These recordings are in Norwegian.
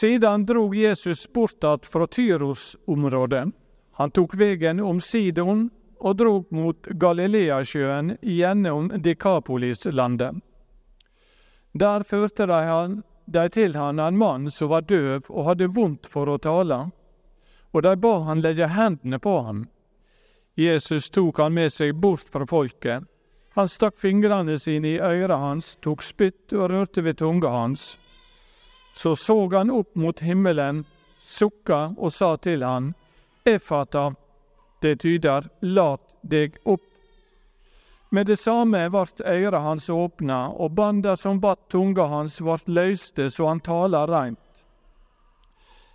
Siden drog Jesus bort att fra Tyros-området. Han tok veien om Sidon og drog mot Galileasjøen gjennom Dekapolis-landet. Der førte de, han, de til han en mann som var døv og hadde vondt for å tale, og de ba han legge hendene på ham. Jesus tok han med seg bort fra folket. Han stakk fingrene sine i øret hans, tok spytt og rørte ved tunga hans. Så så han opp mot himmelen, sukka og sa til han, Efata, det tyder lat deg opp. Med det samme vart øyra hans åpna, og banda som batt tunga hans vart løyste så han tala reint.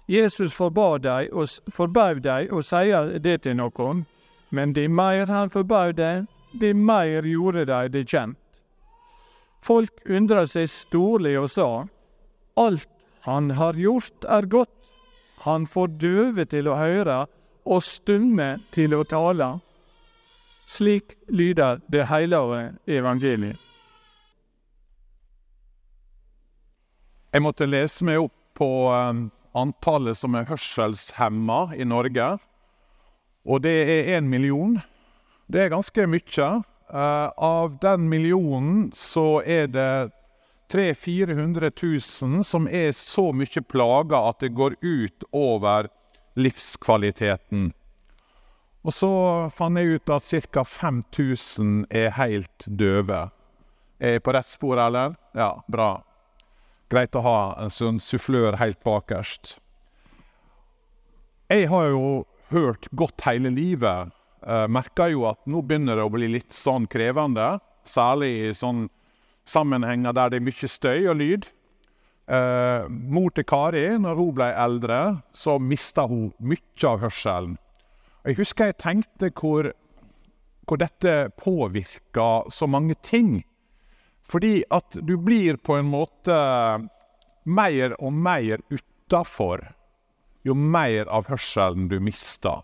Jesus forbaud dei og forbau dei å seie det til nokon, men de meir han forbaud dei, de meir gjorde dei det kjent. Folk undra seg storlig og sa, alt han har gjort er godt, han får døve til å høre og stumme til å tale. Slik lyder det hellige evangeliet. Jeg måtte lese meg opp på um, antallet som er hørselshemma i Norge. Og det er én million. Det er ganske mye. Uh, av den millionen så er det 300 000-400 000 som er så mye plaga at det går ut over livskvaliteten. Og så fant jeg ut at ca. 5000 er helt døve. Er jeg på rett spor, eller? Ja, bra. Greit å ha en sånn sufflør helt bakerst. Jeg har jo hørt godt hele livet. Uh, merker jo at nå begynner det å bli litt sånn krevende. Særlig i sånn sammenhenger der det er mye støy og lyd. Eh, mor til Kari, når hun ble eldre, så mista hun mye av hørselen. Jeg husker jeg tenkte hvor, hvor dette påvirka så mange ting. Fordi at du blir på en måte mer og mer utafor jo mer av hørselen du mister.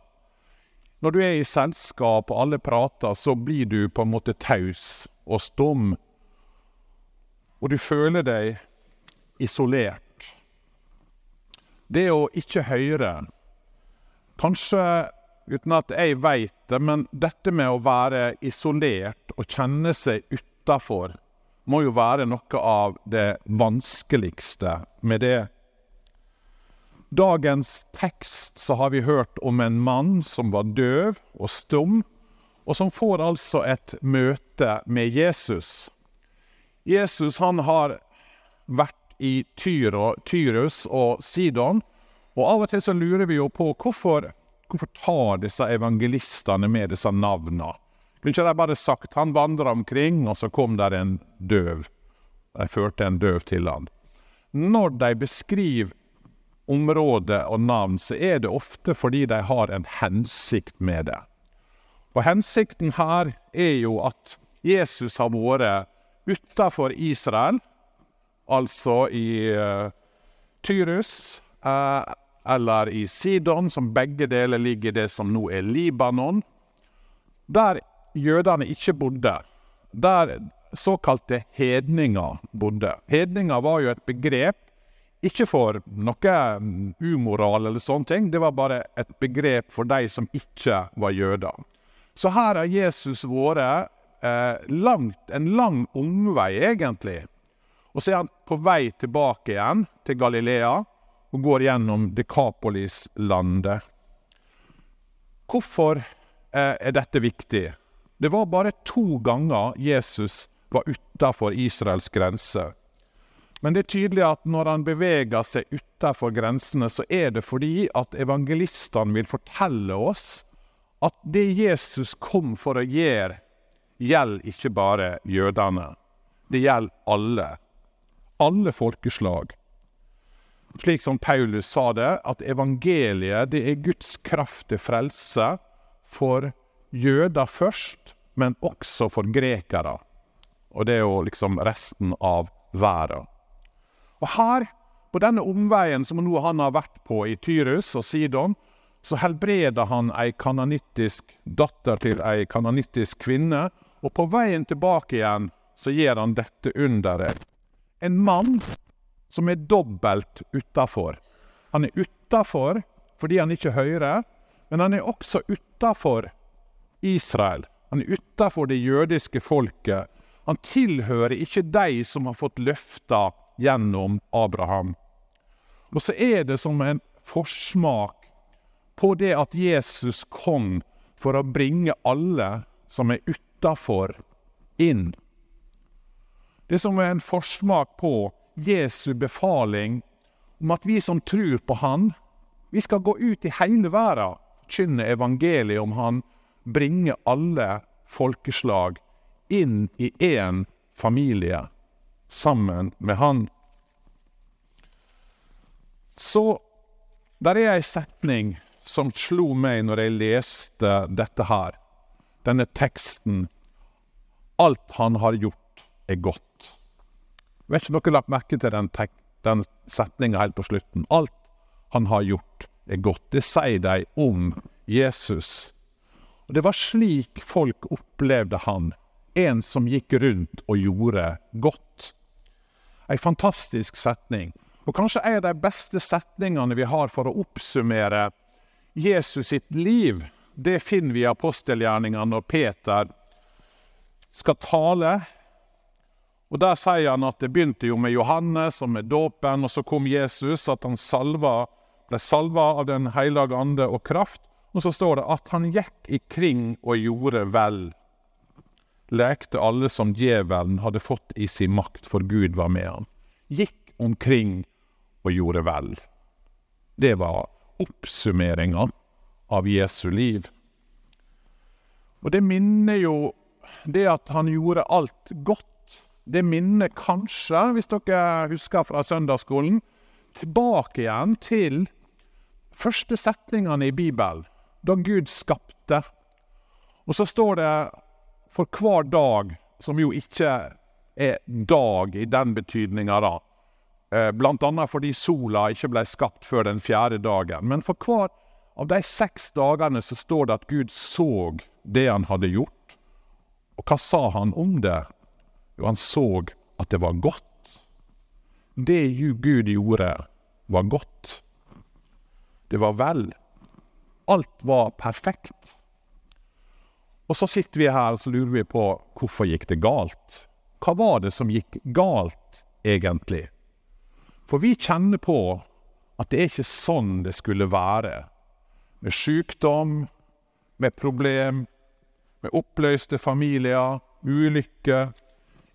Når du er i selskap og alle prater, så blir du på en måte taus og stum. Og du føler deg isolert. Det å ikke høre Kanskje uten at jeg veit det, men dette med å være isolert og kjenne seg utafor, må jo være noe av det vanskeligste med det. Dagens tekst så har vi hørt om en mann som var døv og stum, og som får altså et møte med Jesus. Jesus han har vært i Tyra, Tyrus og Sidon. Og av og til så lurer vi jo på hvorfor, hvorfor tar disse evangelistene med disse navnene? Kunne ikke de bare sagt han vandra omkring, og så kom der en døv? De førte en døv til han. Når de beskriver område og navn, så er det ofte fordi de har en hensikt med det. Og hensikten her er jo at Jesus har vært utafor Israel altså i uh, Tyrus uh, eller i Sidon, som begge deler ligger i det som nå er Libanon, der jødene ikke bodde. Der såkalte hedninger bodde. Hedninger var jo et begrep ikke for noe umoral eller sånne ting, det var bare et begrep for de som ikke var jøder. Så her har Jesus vært eh, langt, en lang omvei, egentlig, og så er han på vei tilbake igjen til Galilea og går gjennom Dekapolis-landet. Hvorfor eh, er dette viktig? Det var bare to ganger Jesus var utafor Israels grense. Men det er tydelig at når han beveger seg utafor grensene, så er det fordi at evangelistene vil fortelle oss at det Jesus kom for å gjøre, gjelder ikke bare jødene. Det gjelder alle alle folkeslag. Slik som Paulus sa det, at evangeliet det er Guds kraft til frelse for jøder først, men også for grekere. Og det er jo liksom resten av verden. Og her, på denne omveien som nå han har vært på i Tyrus og Sidon, så helbreder han ei kanonittisk datter til ei kanonittisk kvinne, og på veien tilbake igjen så gir han dette underet en mann som er dobbelt utafor. Han er utafor fordi han ikke hører, men han er også utafor Israel. Han er utafor det jødiske folket. Han tilhører ikke de som har fått løfta gjennom Abraham. Og så er det som en forsmak på det at Jesus kom for å bringe alle som er utafor, inn. Det som er en forsmak på Jesu befaling om at vi som tror på Han, vi skal gå ut i hele verden, forkynne evangeliet om Han, bringe alle folkeslag inn i én familie sammen med Han. Så der er ei setning som slo meg når jeg leste dette her, denne teksten. Alt han har gjort, er godt. Vet ikke dere lagt merke til den, den setninga helt på slutten? Alt han har gjort, er godt. Det sier de om Jesus. Og Det var slik folk opplevde han. En som gikk rundt og gjorde godt. Ei fantastisk setning. Og kanskje en av de beste setningene vi har for å oppsummere Jesus sitt liv, det finner vi i apostelgjerningene når Peter skal tale. Og Der sier han at det begynte jo med Johannes og med dåpen, og så kom Jesus, at han salva, ble salva av Den hellige ande og kraft. Og så står det at han gikk ikring og gjorde vel. Lekte alle som djevelen hadde fått i sin makt, for Gud var med han. Gikk omkring og gjorde vel. Det var oppsummeringa av Jesu liv. Og det minner jo Det at han gjorde alt godt, det minner kanskje, hvis dere husker fra søndagsskolen, tilbake igjen til første setningene i Bibelen, da Gud skapte. Og så står det for hver dag, som jo ikke er dag i den betydninga, da, Eh, blant annet fordi sola ikke ble skapt før den fjerde dagen. Men for hver av de seks dagene så står det at Gud så det han hadde gjort. Og hva sa han om det? Jo, han så at det var godt. Det Gud gjorde, var godt. Det var vel. Alt var perfekt. Og så sitter vi her og så lurer vi på hvorfor gikk det galt. Hva var det som gikk galt, egentlig? For vi kjenner på at det er ikke sånn det skulle være. Med sykdom, med problem, med oppløste familier, ulykke,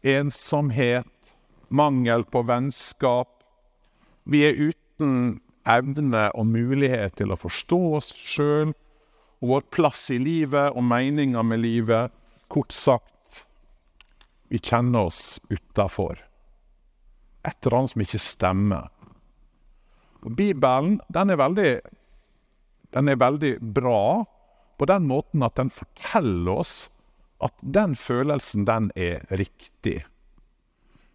ensomhet, mangel på vennskap. Vi er uten evne og mulighet til å forstå oss sjøl og vår plass i livet og meninga med livet. Kort sagt, vi kjenner oss utafor et eller annet som ikke stemmer. Og Bibelen den er, veldig, den er veldig bra på den måten at den forteller oss at den følelsen, den er riktig.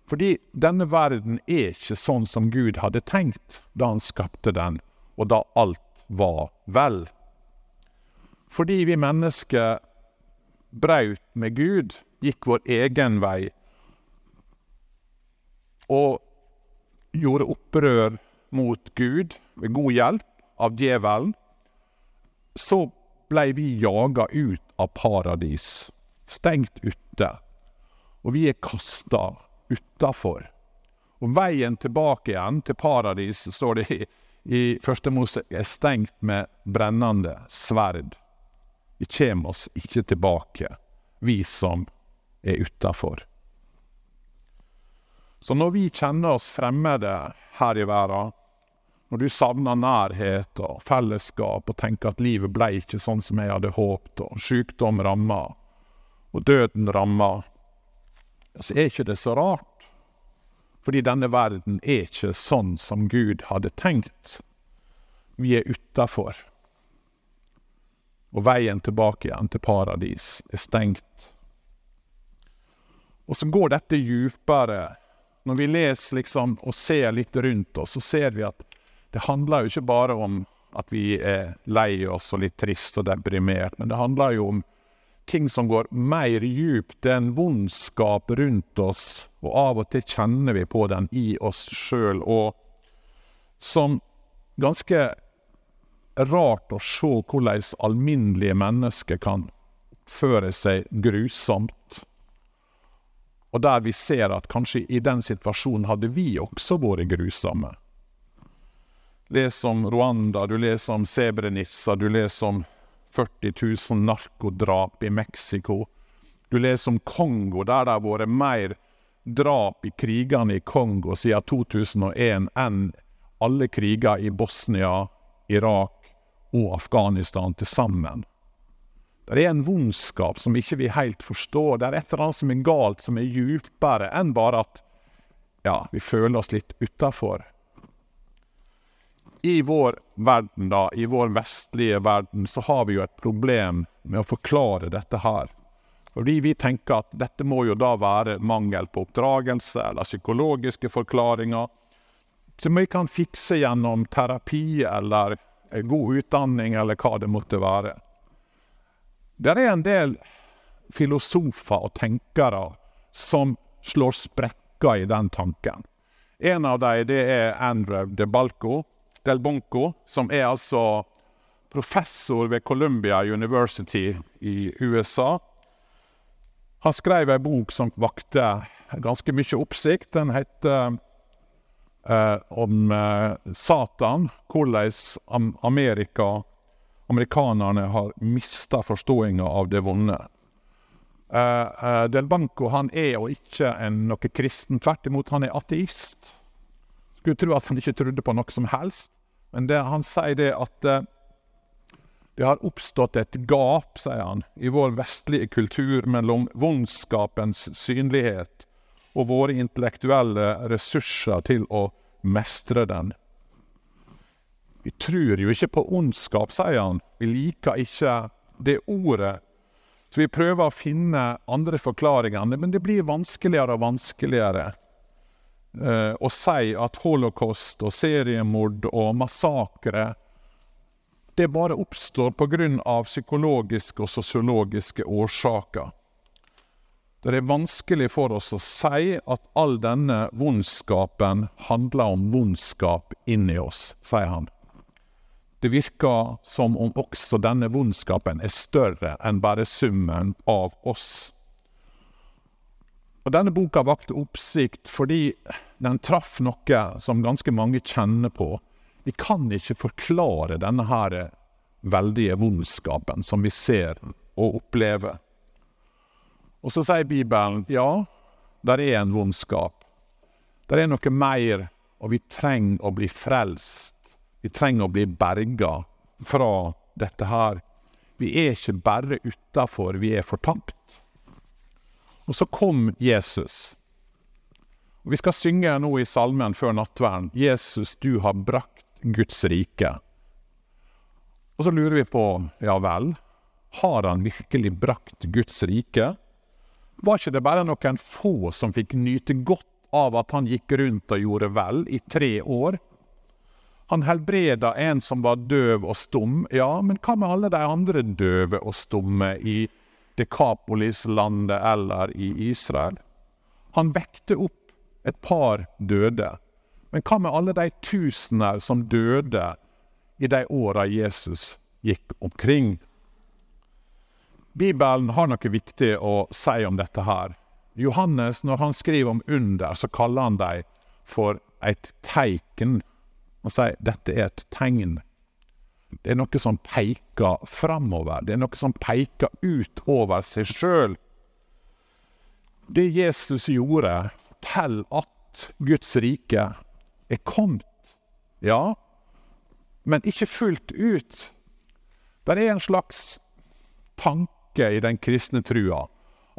Fordi denne verden er ikke sånn som Gud hadde tenkt da han skapte den, og da alt var vel. Fordi vi mennesker braut med Gud, gikk vår egen vei, og gjorde opprør mot Gud ved god hjelp av djevelen, så blei vi jaga ut av paradis, stengt ute. Og vi er kasta utafor. Og veien tilbake igjen til paradis, står det i, i Første Mose, er stengt med brennende sverd. Vi kjem oss ikke tilbake, vi som er utafor. Så når vi kjenner oss fremmede her i verden, når du savner nærhet og fellesskap og tenker at livet ble ikke sånn som jeg hadde håpet, og sykdom rammer, og døden rammer, så er ikke det så rart. Fordi denne verden er ikke sånn som Gud hadde tenkt. Vi er utafor. Og veien tilbake igjen til paradis er stengt. Og så går dette djupere når vi leser liksom, og ser litt rundt oss, så ser vi at det handler jo ikke bare om at vi er lei oss og litt trist og deprimert, men det handler jo om ting som går mer djupt. Er vondskap rundt oss, og av og til kjenner vi på den i oss sjøl, og som ganske rart å se hvordan alminnelige mennesker kan oppføre seg grusomt. Og der vi ser at kanskje i den situasjonen hadde vi også vært grusomme. Les om Rwanda, du leser om Sebrenissa, du leser om 40 000 narkodrap i Mexico. Du leser om Kongo, der det har vært mer drap i krigene i Kongo siden 2001 enn alle kriger i Bosnia, Irak og Afghanistan til sammen. Det er en vondskap som ikke vi helt forstår. Det er et eller annet som er galt, som er djupere enn bare at ja, vi føler oss litt utafor i vår verden, da, i vår vestlige verden, så har vi jo et problem med å forklare dette her. Fordi vi tenker at dette må jo da være mangel på oppdragelse eller psykologiske forklaringer, som vi kan fikse gjennom terapi eller god utdanning eller hva det måtte være. Det er en del filosofer og tenkere som slår sprekker i den tanken. En av dem det er Andrew de Balco, Del Bonco, som er altså professor ved Columbia University i USA. Han skrev ei bok som vakte ganske mye oppsikt. Den heter eh, om eh, Satan, hvordan Amerika, amerikanerne har mista forståinga av det vonde. Eh, eh, Del Banco han er jo ikke en, noe kristen, tvert imot, han er ateist. Skulle tro at han ikke trodde på noe som helst. Men det, han sier det at eh, det har oppstått et gap, sier han, i vår vestlige kultur mellom vondskapens synlighet og våre intellektuelle ressurser til å mestre den. Vi tror jo ikke på ondskap, sier han. Vi liker ikke det ordet. Så vi prøver å finne andre forklaringer, men det blir vanskeligere og vanskeligere eh, og si at holocaust og seriemord og massakre det bare oppstår pga. psykologiske og sosiologiske årsaker. Det er vanskelig for oss å si at all denne vondskapen handler om vondskap inni oss, sier han. Det virker som om også denne vondskapen er større enn bare summen av oss. Og Denne boka vakte oppsikt fordi den traff noe som ganske mange kjenner på. Vi kan ikke forklare denne her veldige vondskapen som vi ser og opplever. Og så sier Bibelen ja, der er en vondskap. Der er noe mer, og vi trenger å bli frelst. Vi trenger å bli berga fra dette her. Vi er ikke bare utafor, vi er fortapt. Og så kom Jesus. Og Vi skal synge nå i salmen før nattverden 'Jesus, du har brakt Guds rike'. Og så lurer vi på, ja vel, har han virkelig brakt Guds rike? Var ikke det bare noen få som fikk nyte godt av at han gikk rundt og gjorde vel i tre år? Han helbreda en som var døv og stum, ja, men hva med alle de andre døve og stumme i Dekapolis-landet eller i Israel. Han vekte opp et par døde. Men hva med alle de tusener som døde i de åra Jesus gikk omkring? Bibelen har noe viktig å si om dette her. Johannes, når han skriver om under, så kaller han dem for et teiken. Han sier dette er et tegn. Det er noe som peker framover. Det er noe som peker utover seg sjøl. Det Jesus gjorde, forteller at Guds rike er kommet. Ja, men ikke fullt ut. Det er en slags tanke i den kristne trua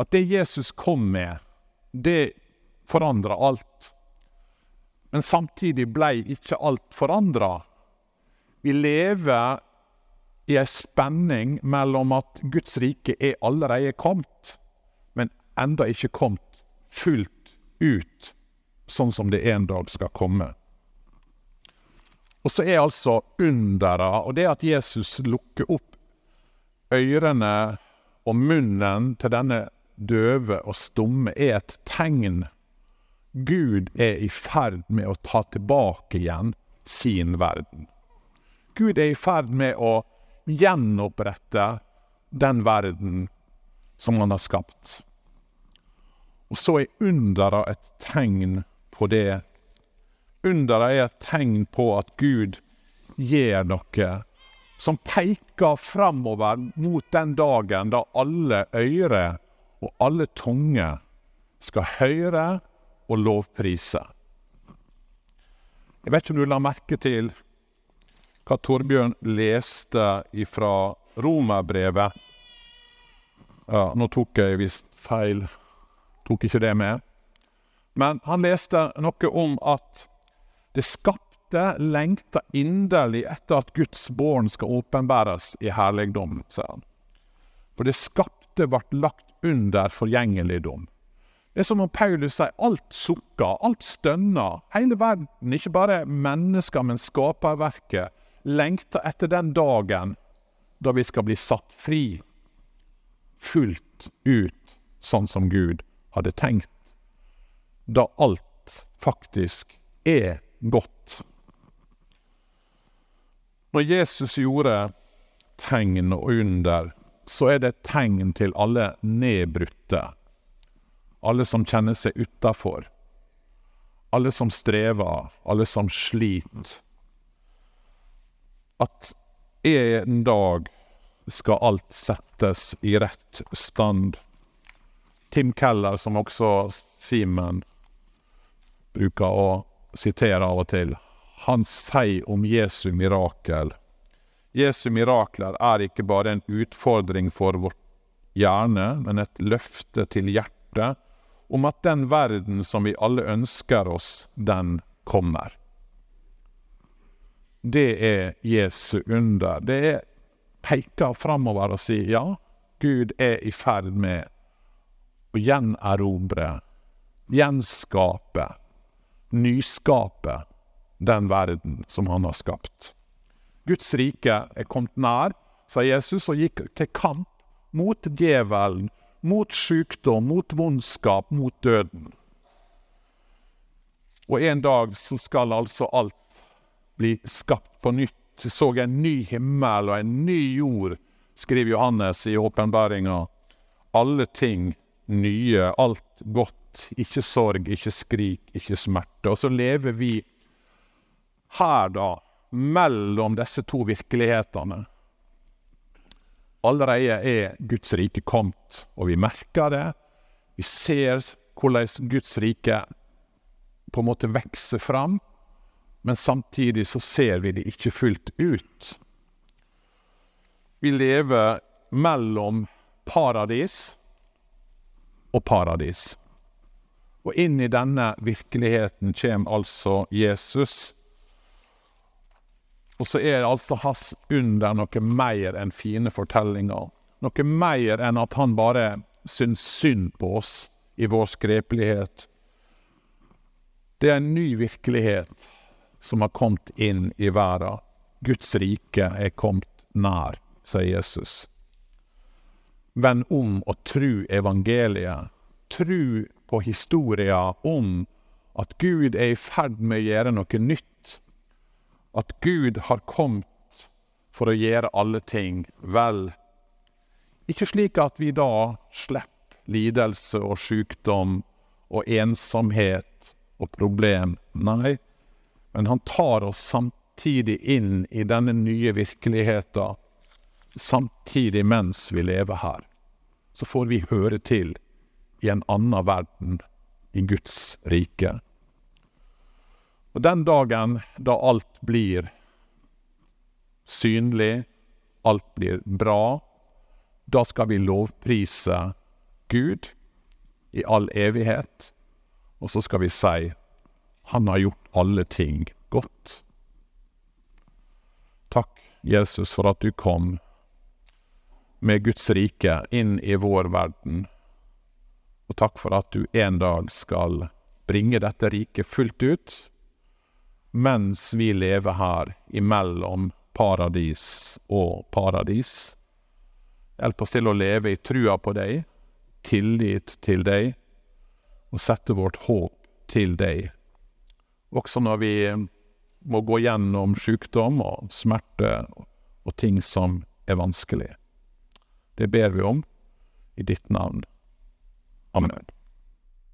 at det Jesus kom med, det forandra alt. Men samtidig blei ikke alt forandra. Vi lever i ei spenning mellom at Guds rike er allerede kommet, men enda ikke kommet fullt ut, sånn som det en dag skal komme. Og så er altså undera, og det at Jesus lukker opp ørene og munnen til denne døve og stumme, er et tegn. Gud er i ferd med å ta tilbake igjen sin verden. Gud er i ferd med å gjenopprette den verden som han har skapt. Og så er undera et tegn på det. Undera er et tegn på at Gud gjør noe som peker framover mot den dagen da alle øyre og alle tunger skal høre og lovprise. Jeg vet ikke om du la merke til hva Torbjørn leste ifra Romerbrevet. Ja, nå tok jeg visst feil. Tok ikke det med. Men han leste noe om at det skapte lengta inderlig etter at Guds barn skal åpenbæres i herligdom, sier han. For det skapte ble lagt under forgjengeligdom. Det er som om Paulus sier alt sukker, alt stønner. Hele verden, ikke bare mennesker, men skaperverket, lengter etter den dagen da vi skal bli satt fri. Fullt ut sånn som Gud hadde tenkt. Da alt faktisk er godt. Når Jesus gjorde tegn og under, så er det tegn til alle nedbrutte alle som kjenner seg utafor. Alle som strever, alle som sliter. At en dag skal alt settes i rett stand. Tim Keller, som også Simen bruker å sitere av og til, han sier om Jesu mirakel Jesu mirakler er ikke bare en utfordring for vårt hjerne, men et løfte til hjertet om at den verden som vi alle ønsker oss, den kommer. Det er Jesu under. Det er peker framover og sier ja, Gud er i ferd med å gjenerobre, gjenskape, nyskape den verden som han har skapt. Guds rike er kommet nær, sa Jesus, og gikk til kamp mot djevelen, mot sykdom, mot vondskap, mot døden. Og en dag så skal altså alt bli skapt på nytt. Så en ny himmel og en ny jord, skriver Johannes i åpenbaringa. Alle ting nye, alt godt. Ikke sorg, ikke skrik, ikke smerte. Og så lever vi her, da, mellom disse to virkelighetene allerede er Guds rike kommet, og vi merker det. Vi ser hvordan Guds rike på en måte vokser fram, men samtidig så ser vi det ikke fullt ut. Vi lever mellom paradis og paradis. Og inn i denne virkeligheten kommer altså Jesus og så er altså hans under noe mer enn fine fortellinger. Noe mer enn at han bare syns synd på oss i vår skrepelighet. Det er en ny virkelighet som har kommet inn i verden. Guds rike er kommet nær, sier Jesus. Vend om og tru evangeliet. Tru på historia om at Gud er i ferd med å gjøre noe nytt at Gud har kommet for å gjøre alle ting vel. Ikke slik at vi da slipper lidelse og sykdom og ensomhet og problem. Nei, men han tar oss samtidig inn i denne nye virkeligheten, samtidig mens vi lever her. Så får vi høre til i en annen verden, i Guds rike. Og den dagen da alt blir synlig, alt blir bra, da skal vi lovprise Gud i all evighet, og så skal vi si Han har gjort alle ting godt. Takk, Jesus, for at du kom med Guds rike inn i vår verden. Og takk for at du en dag skal bringe dette riket fullt ut mens vi lever her imellom paradis og paradis. Hjelp oss til å leve i trua på deg, tillit til deg, og sette vårt håp til deg. Også når vi må gå gjennom sykdom og smerte og ting som er vanskelig. Det ber vi om i ditt navn. Amen.